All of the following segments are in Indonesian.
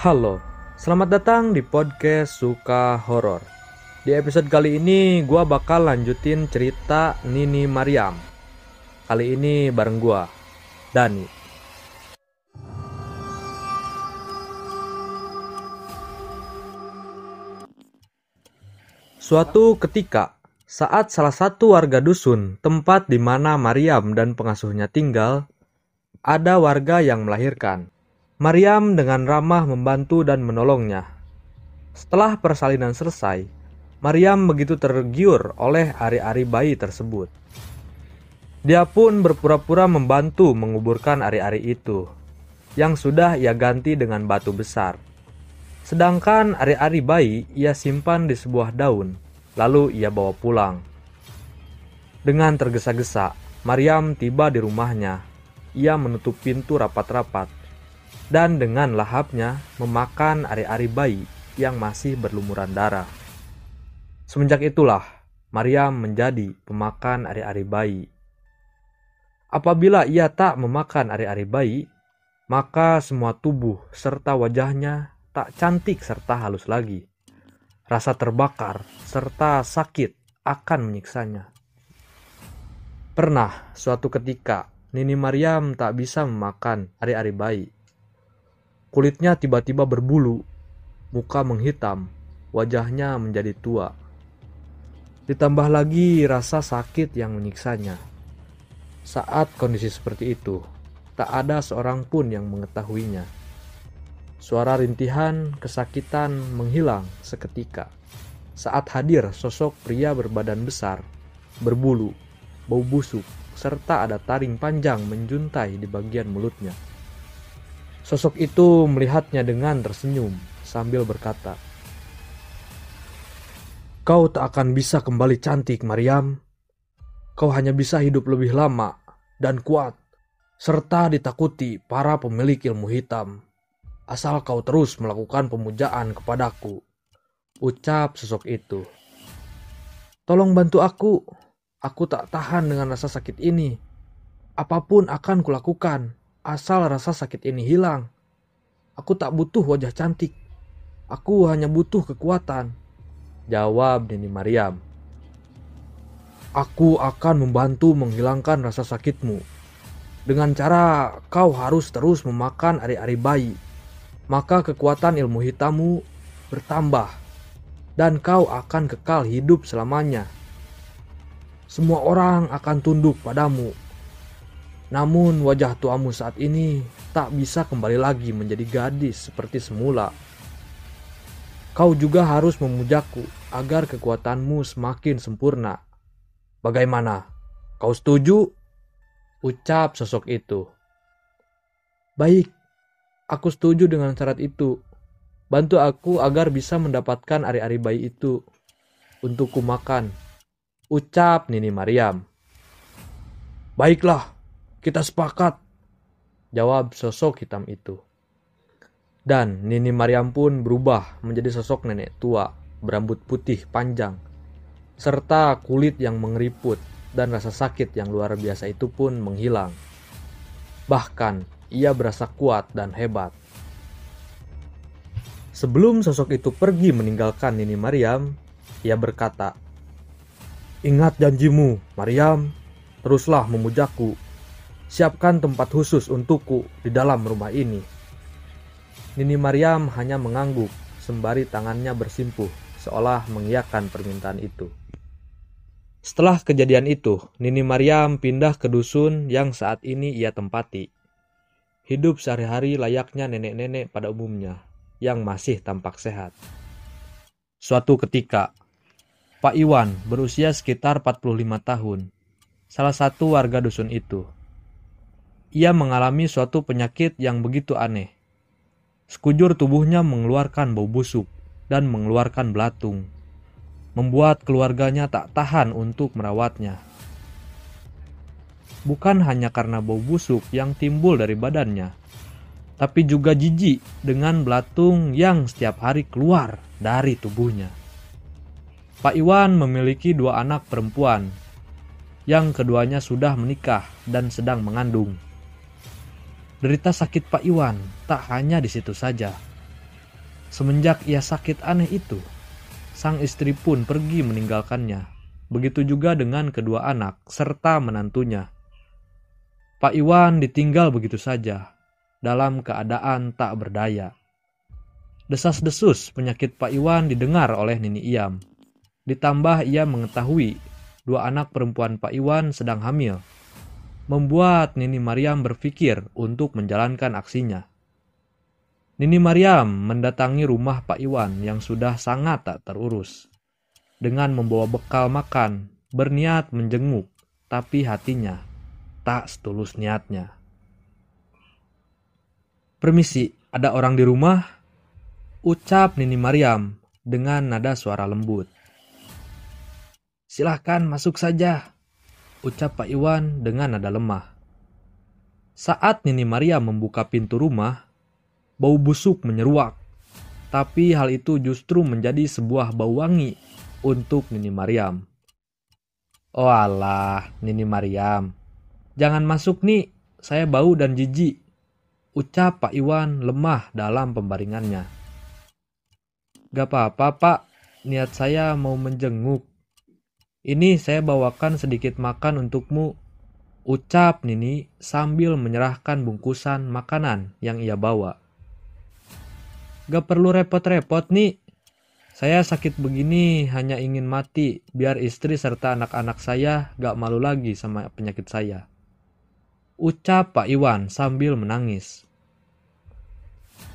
Halo, selamat datang di podcast Suka Horor. Di episode kali ini gua bakal lanjutin cerita Nini Mariam. Kali ini bareng gua, Dani. Suatu ketika, saat salah satu warga dusun, tempat di mana Mariam dan pengasuhnya tinggal, ada warga yang melahirkan. Mariam dengan ramah membantu dan menolongnya. Setelah persalinan selesai, Mariam begitu tergiur oleh ari-ari bayi tersebut. Dia pun berpura-pura membantu menguburkan ari-ari itu, yang sudah ia ganti dengan batu besar. Sedangkan ari-ari bayi ia simpan di sebuah daun, lalu ia bawa pulang. Dengan tergesa-gesa, Mariam tiba di rumahnya. Ia menutup pintu rapat-rapat, dan dengan lahapnya memakan ari-ari bayi yang masih berlumuran darah. Semenjak itulah, Mariam menjadi pemakan ari-ari bayi. Apabila ia tak memakan ari-ari bayi, maka semua tubuh serta wajahnya tak cantik serta halus lagi. Rasa terbakar serta sakit akan menyiksanya. Pernah suatu ketika Nini Mariam tak bisa memakan ari-ari bayi. Kulitnya tiba-tiba berbulu, muka menghitam, wajahnya menjadi tua. Ditambah lagi rasa sakit yang menyiksanya. Saat kondisi seperti itu, tak ada seorang pun yang mengetahuinya. Suara rintihan kesakitan menghilang seketika saat hadir sosok pria berbadan besar, berbulu, bau busuk, serta ada taring panjang menjuntai di bagian mulutnya. Sosok itu melihatnya dengan tersenyum sambil berkata, "Kau tak akan bisa kembali cantik, Mariam. Kau hanya bisa hidup lebih lama dan kuat, serta ditakuti para pemilik ilmu hitam." asal kau terus melakukan pemujaan kepadaku. Ucap sosok itu. Tolong bantu aku. Aku tak tahan dengan rasa sakit ini. Apa pun akan kulakukan, asal rasa sakit ini hilang. Aku tak butuh wajah cantik. Aku hanya butuh kekuatan. Jawab Nini Mariam. Aku akan membantu menghilangkan rasa sakitmu. Dengan cara kau harus terus memakan ari-ari bayi maka kekuatan ilmu hitammu bertambah dan kau akan kekal hidup selamanya. Semua orang akan tunduk padamu. Namun wajah tuamu saat ini tak bisa kembali lagi menjadi gadis seperti semula. Kau juga harus memujaku agar kekuatanmu semakin sempurna. Bagaimana? Kau setuju? Ucap sosok itu. Baik, Aku setuju dengan syarat itu. Bantu aku agar bisa mendapatkan ari-ari bayi itu untuk kumakan. Ucap Nini Mariam. Baiklah, kita sepakat. Jawab sosok hitam itu. Dan Nini Mariam pun berubah menjadi sosok nenek tua berambut putih panjang serta kulit yang mengeriput dan rasa sakit yang luar biasa itu pun menghilang. Bahkan ia berasa kuat dan hebat. Sebelum sosok itu pergi meninggalkan Nini Mariam, ia berkata, Ingat janjimu, Mariam, teruslah memujaku. Siapkan tempat khusus untukku di dalam rumah ini. Nini Mariam hanya mengangguk sembari tangannya bersimpuh seolah mengiyakan permintaan itu. Setelah kejadian itu, Nini Mariam pindah ke dusun yang saat ini ia tempati hidup sehari-hari layaknya nenek-nenek pada umumnya yang masih tampak sehat. Suatu ketika, Pak Iwan berusia sekitar 45 tahun, salah satu warga dusun itu. Ia mengalami suatu penyakit yang begitu aneh. Sekujur tubuhnya mengeluarkan bau busuk dan mengeluarkan belatung, membuat keluarganya tak tahan untuk merawatnya bukan hanya karena bau busuk yang timbul dari badannya, tapi juga jijik dengan belatung yang setiap hari keluar dari tubuhnya. Pak Iwan memiliki dua anak perempuan, yang keduanya sudah menikah dan sedang mengandung. Derita sakit Pak Iwan tak hanya di situ saja. Semenjak ia sakit aneh itu, sang istri pun pergi meninggalkannya. Begitu juga dengan kedua anak serta menantunya. Pak Iwan ditinggal begitu saja, dalam keadaan tak berdaya. Desas-desus penyakit Pak Iwan didengar oleh Nini Iam. Ditambah ia mengetahui dua anak perempuan Pak Iwan sedang hamil. Membuat Nini Mariam berpikir untuk menjalankan aksinya. Nini Mariam mendatangi rumah Pak Iwan yang sudah sangat tak terurus. Dengan membawa bekal makan, berniat menjenguk, tapi hatinya tak setulus niatnya. Permisi, ada orang di rumah? Ucap Nini Mariam dengan nada suara lembut. Silahkan masuk saja, ucap Pak Iwan dengan nada lemah. Saat Nini Mariam membuka pintu rumah, bau busuk menyeruak. Tapi hal itu justru menjadi sebuah bau wangi untuk Nini Mariam. Oh Allah, Nini Mariam. Jangan masuk nih, saya bau dan jijik. Ucap Pak Iwan lemah dalam pembaringannya. Gak apa-apa pak, niat saya mau menjenguk. Ini saya bawakan sedikit makan untukmu. Ucap Nini sambil menyerahkan bungkusan makanan yang ia bawa. Gak perlu repot-repot nih. Saya sakit begini hanya ingin mati biar istri serta anak-anak saya gak malu lagi sama penyakit saya. Ucap Pak Iwan sambil menangis.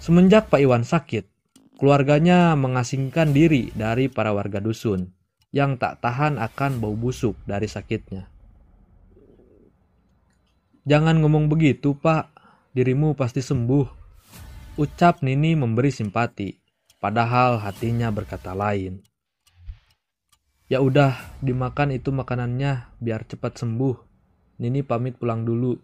Semenjak Pak Iwan sakit, keluarganya mengasingkan diri dari para warga dusun yang tak tahan akan bau busuk dari sakitnya. Jangan ngomong begitu, Pak. Dirimu pasti sembuh Ucap Nini memberi simpati, padahal hatinya berkata lain. Ya udah, dimakan itu makanannya biar cepat sembuh. Nini pamit pulang dulu.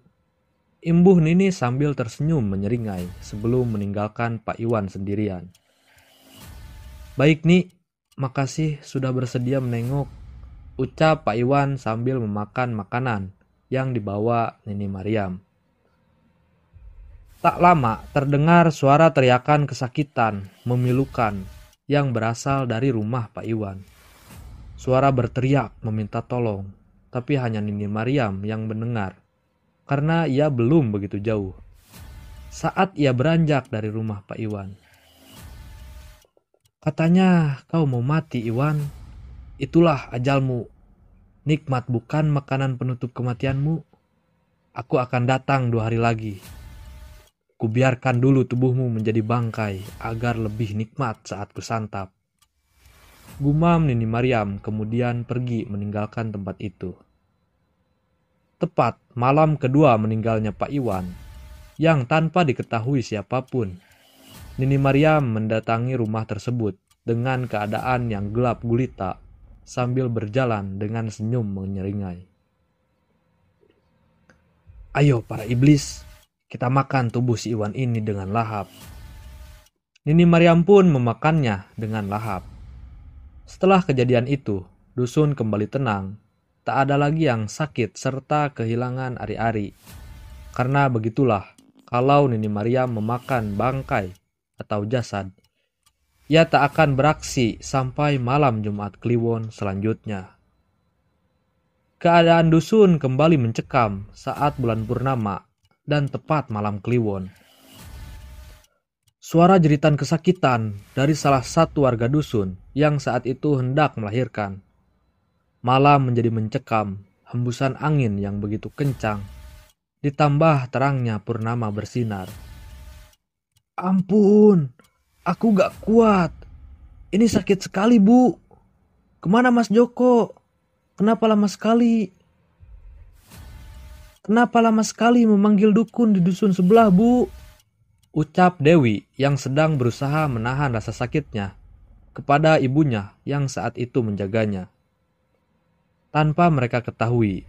Imbuh Nini sambil tersenyum menyeringai sebelum meninggalkan Pak Iwan sendirian. Baik nih, makasih sudah bersedia menengok. Ucap Pak Iwan sambil memakan makanan yang dibawa Nini Mariam. Tak lama terdengar suara teriakan kesakitan, memilukan, yang berasal dari rumah Pak Iwan. Suara berteriak meminta tolong, tapi hanya Nini Mariam yang mendengar, karena ia belum begitu jauh. Saat ia beranjak dari rumah Pak Iwan. Katanya kau mau mati Iwan, itulah ajalmu. Nikmat bukan makanan penutup kematianmu. Aku akan datang dua hari lagi Kubiarkan dulu tubuhmu menjadi bangkai agar lebih nikmat saat kusantap. Gumam Nini Mariam kemudian pergi meninggalkan tempat itu. Tepat malam kedua meninggalnya Pak Iwan, yang tanpa diketahui siapa pun, Nini Mariam mendatangi rumah tersebut dengan keadaan yang gelap gulita sambil berjalan dengan senyum menyeringai. Ayo para iblis, kita makan tubuh si Iwan ini dengan lahap. Nini Mariam pun memakannya dengan lahap. Setelah kejadian itu, dusun kembali tenang. Tak ada lagi yang sakit serta kehilangan ari-ari. Karena begitulah, kalau Nini Mariam memakan bangkai atau jasad, ia tak akan beraksi sampai malam Jumat Kliwon selanjutnya. Keadaan dusun kembali mencekam saat bulan purnama dan tepat malam kliwon. Suara jeritan kesakitan dari salah satu warga dusun yang saat itu hendak melahirkan. Malam menjadi mencekam, hembusan angin yang begitu kencang, ditambah terangnya purnama bersinar. Ampun, aku gak kuat. Ini sakit sekali, Bu. Ke mana Mas Joko? Kenapa lama sekali? Kenapa lama sekali memanggil dukun di dusun sebelah, Bu? Ucap Dewi yang sedang berusaha menahan rasa sakitnya kepada ibunya yang saat itu menjaganya. Tanpa mereka ketahui,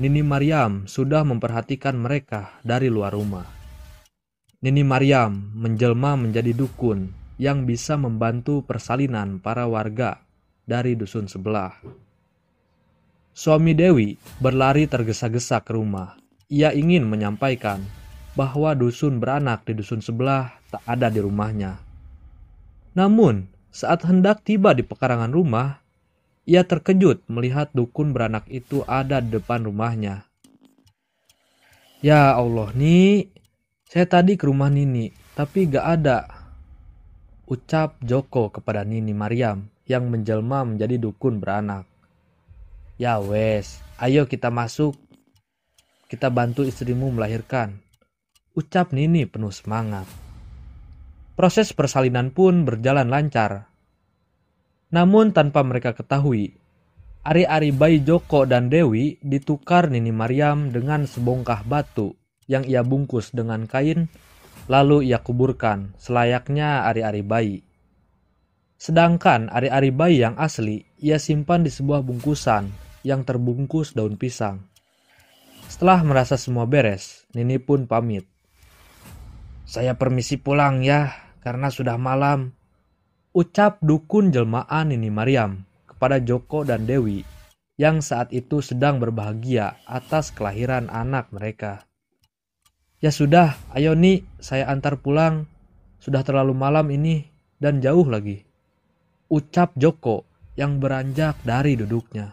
Nini Mariam sudah memperhatikan mereka dari luar rumah. Nini Mariam menjelma menjadi dukun yang bisa membantu persalinan para warga dari dusun sebelah. Suami Dewi berlari tergesa-gesa ke rumah. Ia ingin menyampaikan bahwa dusun beranak di dusun sebelah tak ada di rumahnya. Namun, saat hendak tiba di pekarangan rumah, ia terkejut melihat dukun beranak itu ada di depan rumahnya. Ya Allah, Ni, saya tadi ke rumah Nini, tapi gak ada. Ucap Joko kepada Nini Mariam yang menjelma menjadi dukun beranak. Ya wes, ayo kita masuk. Kita bantu istrimu melahirkan. Ucap Nini penuh semangat. Proses persalinan pun berjalan lancar. Namun tanpa mereka ketahui, ari-ari bayi Joko dan Dewi ditukar Nini Mariam dengan sebongkah batu yang ia bungkus dengan kain, lalu ia kuburkan selayaknya ari-ari bayi. Sedangkan ari-ari bayi yang asli ia simpan di sebuah bungkusan yang terbungkus daun pisang. Setelah merasa semua beres, Nini pun pamit. Saya permisi pulang ya, karena sudah malam. Ucap dukun jelmaan Nini Mariam kepada Joko dan Dewi yang saat itu sedang berbahagia atas kelahiran anak mereka. Ya sudah, ayo nih, saya antar pulang. Sudah terlalu malam ini dan jauh lagi ucap Joko yang beranjak dari duduknya.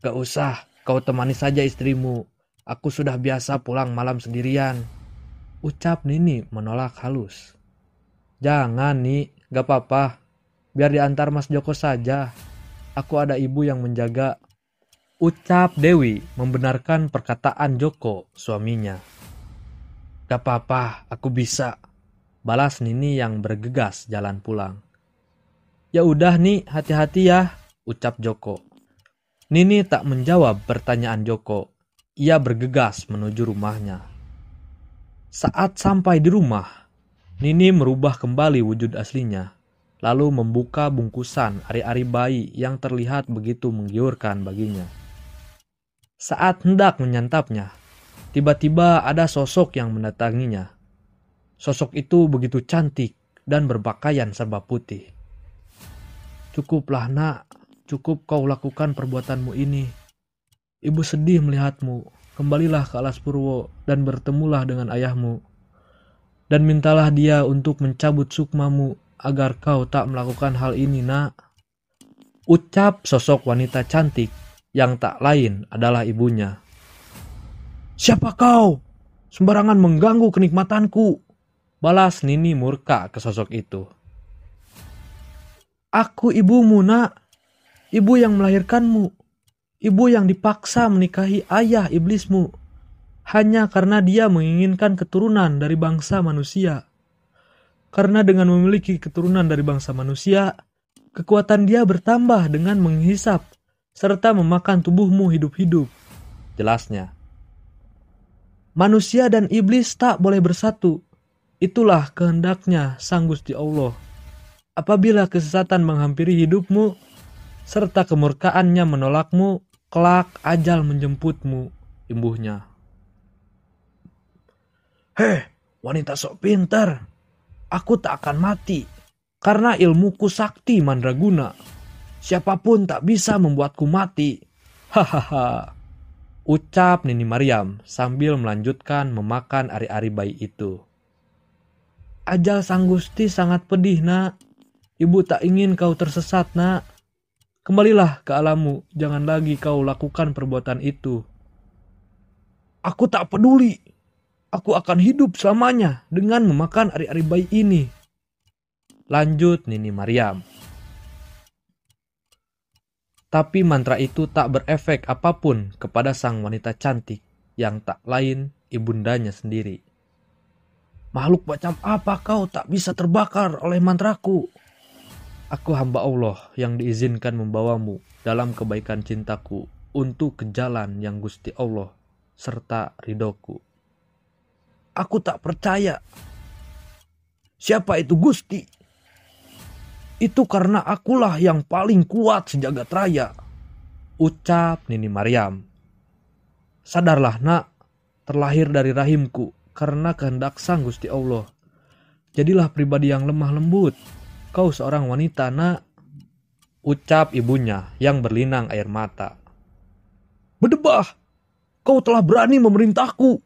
Gak usah, kau temani saja istrimu. Aku sudah biasa pulang malam sendirian. Ucap Nini menolak halus. Jangan, Ni. Gak apa-apa. Biar diantar Mas Joko saja. Aku ada ibu yang menjaga. Ucap Dewi membenarkan perkataan Joko, suaminya. Gak apa-apa, aku bisa. Balas Nini yang bergegas jalan pulang. Ya udah nih, hati-hati ya, ucap Joko. Nini tak menjawab pertanyaan Joko. Ia bergegas menuju rumahnya. Saat sampai di rumah, Nini merubah kembali wujud aslinya, lalu membuka bungkusan ari-ari bayi yang terlihat begitu menggiurkan baginya. Saat hendak menyantapnya, tiba-tiba ada sosok yang mendatanginya. Sosok itu begitu cantik dan berpakaian serba putih. Cukuplah nak, cukup kau lakukan perbuatanmu ini. Ibu sedih melihatmu. Kembalilah ke Alas Purwo dan bertemulah dengan ayahmu. Dan mintalah dia untuk mencabut sukmamu agar kau tak melakukan hal ini nak. Ucap sosok wanita cantik yang tak lain adalah ibunya. Siapa kau? Sembarangan mengganggu kenikmatanku. Balas Nini murka ke sosok itu. Aku ibumu, nak. Ibu yang melahirkanmu. Ibu yang dipaksa menikahi ayah iblismu. Hanya karena dia menginginkan keturunan dari bangsa manusia. Karena dengan memiliki keturunan dari bangsa manusia, kekuatan dia bertambah dengan menghisap serta memakan tubuhmu hidup-hidup. Jelasnya. Manusia dan iblis tak boleh bersatu. Itulah kehendaknya Sang Gusti Allah apabila kesesatan menghampiri hidupmu, serta kemurkaannya menolakmu, kelak ajal menjemputmu, imbuhnya. Heh, wanita sok pintar. Aku tak akan mati, karena ilmuku sakti mandraguna. Siapa pun tak bisa membuatku mati. Hahaha. Ucap Nini Mariam sambil melanjutkan memakan ari-ari bayi itu. Ajal Sang Gusti sangat pedih, nak. Ibu tak ingin kau tersesat, nak. Kembalilah ke alammu, jangan lagi kau lakukan perbuatan itu. Aku tak peduli. Aku akan hidup selamanya dengan memakan ari-ari bayi ini. Lanjut Nini Mariam. Tapi mantra itu tak berefek apa pun kepada sang wanita cantik yang tak lain ibundanya sendiri. Makhluk macam apa kau tak bisa terbakar oleh mantraku? Aku hamba Allah yang diizinkan membawamu dalam kebaikan cintaku untuk ke jalan yang Gusti Allah serta ridoku. Aku tak percaya. Siapa itu Gusti? Itu karena akulah yang paling kuat sejagat raya. Ucap Nini Maryam. Sadarlah nak, terlahir dari rahimku karena kehendak sang Gusti Allah. Jadilah pribadi yang lemah lembut, Kau seorang wanita, nak. Ucap ibunya yang berlinang air mata. Berdebah, kau telah berani memerintahku.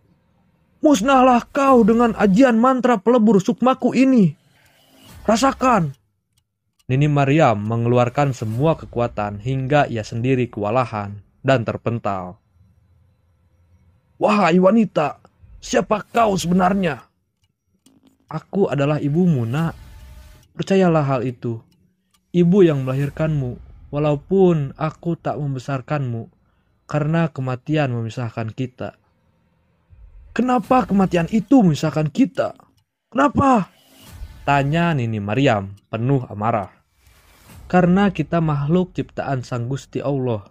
Musnahlah kau dengan ajian mantra pelebur sukmaku ini. Rasakan, Nini Maryam mengeluarkan semua kekuatan hingga ia sendiri kewalahan dan terpental. Wahai wanita, siapa kau sebenarnya? Aku adalah ibumu, nak. Percayalah hal itu. Ibu yang melahirkanmu, walaupun aku tak membesarkanmu, karena kematian memisahkan kita. Kenapa kematian itu memisahkan kita? Kenapa? Tanya Nini Maryam penuh amarah. Karena kita makhluk ciptaan Sang Gusti Allah.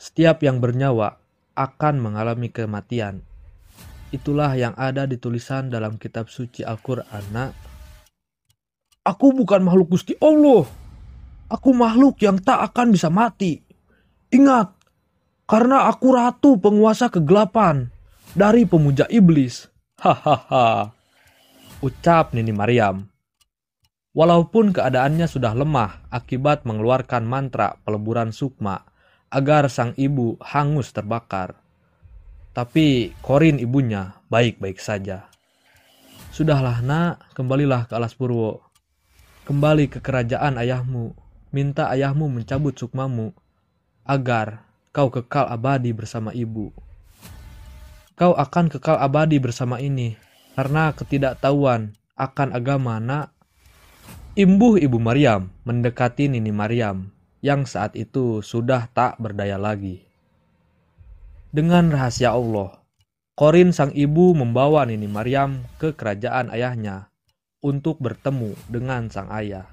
Setiap yang bernyawa akan mengalami kematian. Itulah yang ada di tulisan dalam kitab suci Al-Quran. Aku bukan makhluk Gusti Allah. Aku makhluk yang tak akan bisa mati. Ingat, karena aku ratu penguasa kegelapan dari pemuja iblis. Hahaha ucap Nini Mariam. Walaupun keadaannya sudah lemah akibat mengeluarkan mantra peleburan sukma agar sang ibu hangus terbakar. Tapi Korin ibunya baik-baik saja. Sudahlah nak, kembalilah ke Alas Purwo. Kembali ke kerajaan ayahmu, minta ayahmu mencabut sukmamu, agar kau kekal abadi bersama ibu. Kau akan kekal abadi bersama ini, karena ketidaktahuan akan agama nak. Imbuh Ibu Maryam mendekati Nini Maryam yang saat itu sudah tak berdaya lagi. Dengan rahasia Allah, Korin sang ibu membawa Nini Maryam ke kerajaan ayahnya untuk bertemu dengan sang ayah.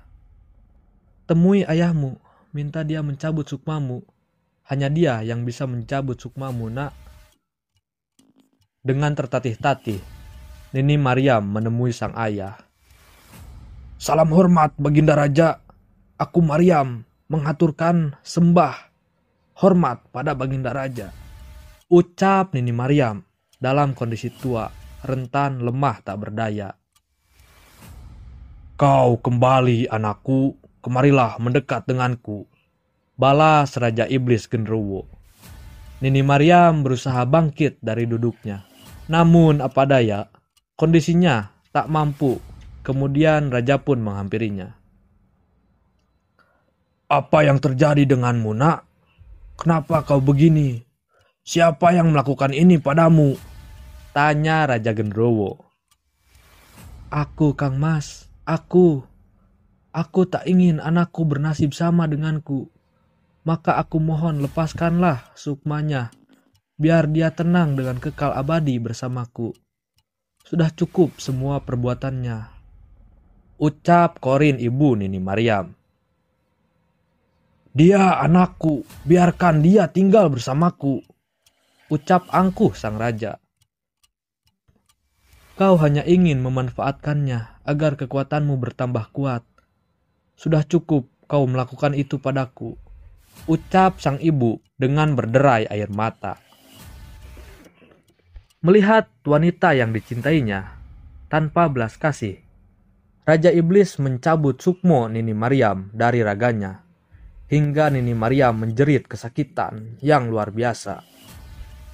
Temui ayahmu, minta dia mencabut sukmamu. Hanya dia yang bisa mencabut sukmamu, nak. Dengan tertatih-tatih, Nini Maryam menemui sang ayah. Salam hormat Baginda Raja. Aku Maryam mengaturkan sembah hormat pada Baginda Raja. Ucap Nini Maryam dalam kondisi tua, rentan, lemah tak berdaya. Kau kembali anakku, kemarilah mendekat denganku. Balas Raja Iblis Genruwo. Nini Maryam berusaha bangkit dari duduknya. Namun apa daya, Kondisinya tak mampu, kemudian raja pun menghampirinya. Apa yang terjadi denganmu, nak? Kenapa kau begini? Siapa yang melakukan ini padamu? Tanya Raja Gendrowo. Aku, Kang Mas, aku. Aku tak ingin anakku bernasib sama denganku. Maka aku mohon lepaskanlah sukmanya, biar dia tenang dengan kekal abadi bersamaku. Sudah cukup semua perbuatannya. Ucap Korin ibu Nini Maryam. Dia anakku, biarkan dia tinggal bersamaku. Ucap angkuh sang raja. Kau hanya ingin memanfaatkannya agar kekuatanmu bertambah kuat. Sudah cukup kau melakukan itu padaku. Ucap sang ibu dengan berderai air mata. Melihat wanita yang dicintainya tanpa belas kasih, Raja Iblis mencabut sukmo Nini Maryam dari raganya, hingga Nini Maryam menjerit kesakitan yang luar biasa.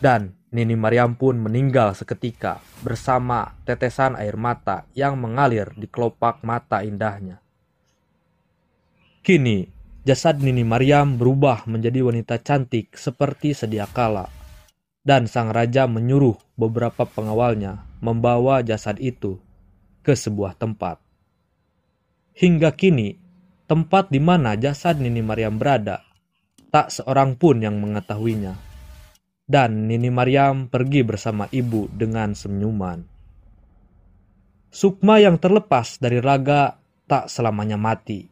Dan Nini Maryam pun meninggal seketika bersama tetesan air mata yang mengalir di kelopak mata indahnya. Kini, jasad Nini Maryam berubah menjadi wanita cantik seperti sedia kala dan sang raja menyuruh beberapa pengawalnya membawa jasad itu ke sebuah tempat. Hingga kini, tempat di mana jasad Nini Maryam berada, tak seorang pun yang mengetahuinya. Dan Nini Maryam pergi bersama ibu dengan senyuman. Sukma yang terlepas dari raga tak selamanya mati.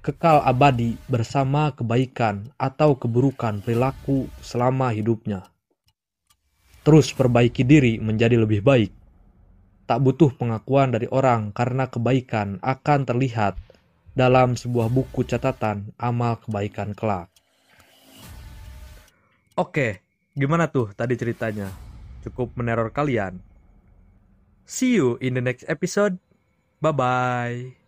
Kekal abadi bersama kebaikan atau keburukan perilaku selama hidupnya terus perbaiki diri menjadi lebih baik. Tak butuh pengakuan dari orang karena kebaikan akan terlihat dalam sebuah buku catatan amal kebaikan kelak. Oke, gimana tuh tadi ceritanya? Cukup meneror kalian? See you in the next episode. Bye bye.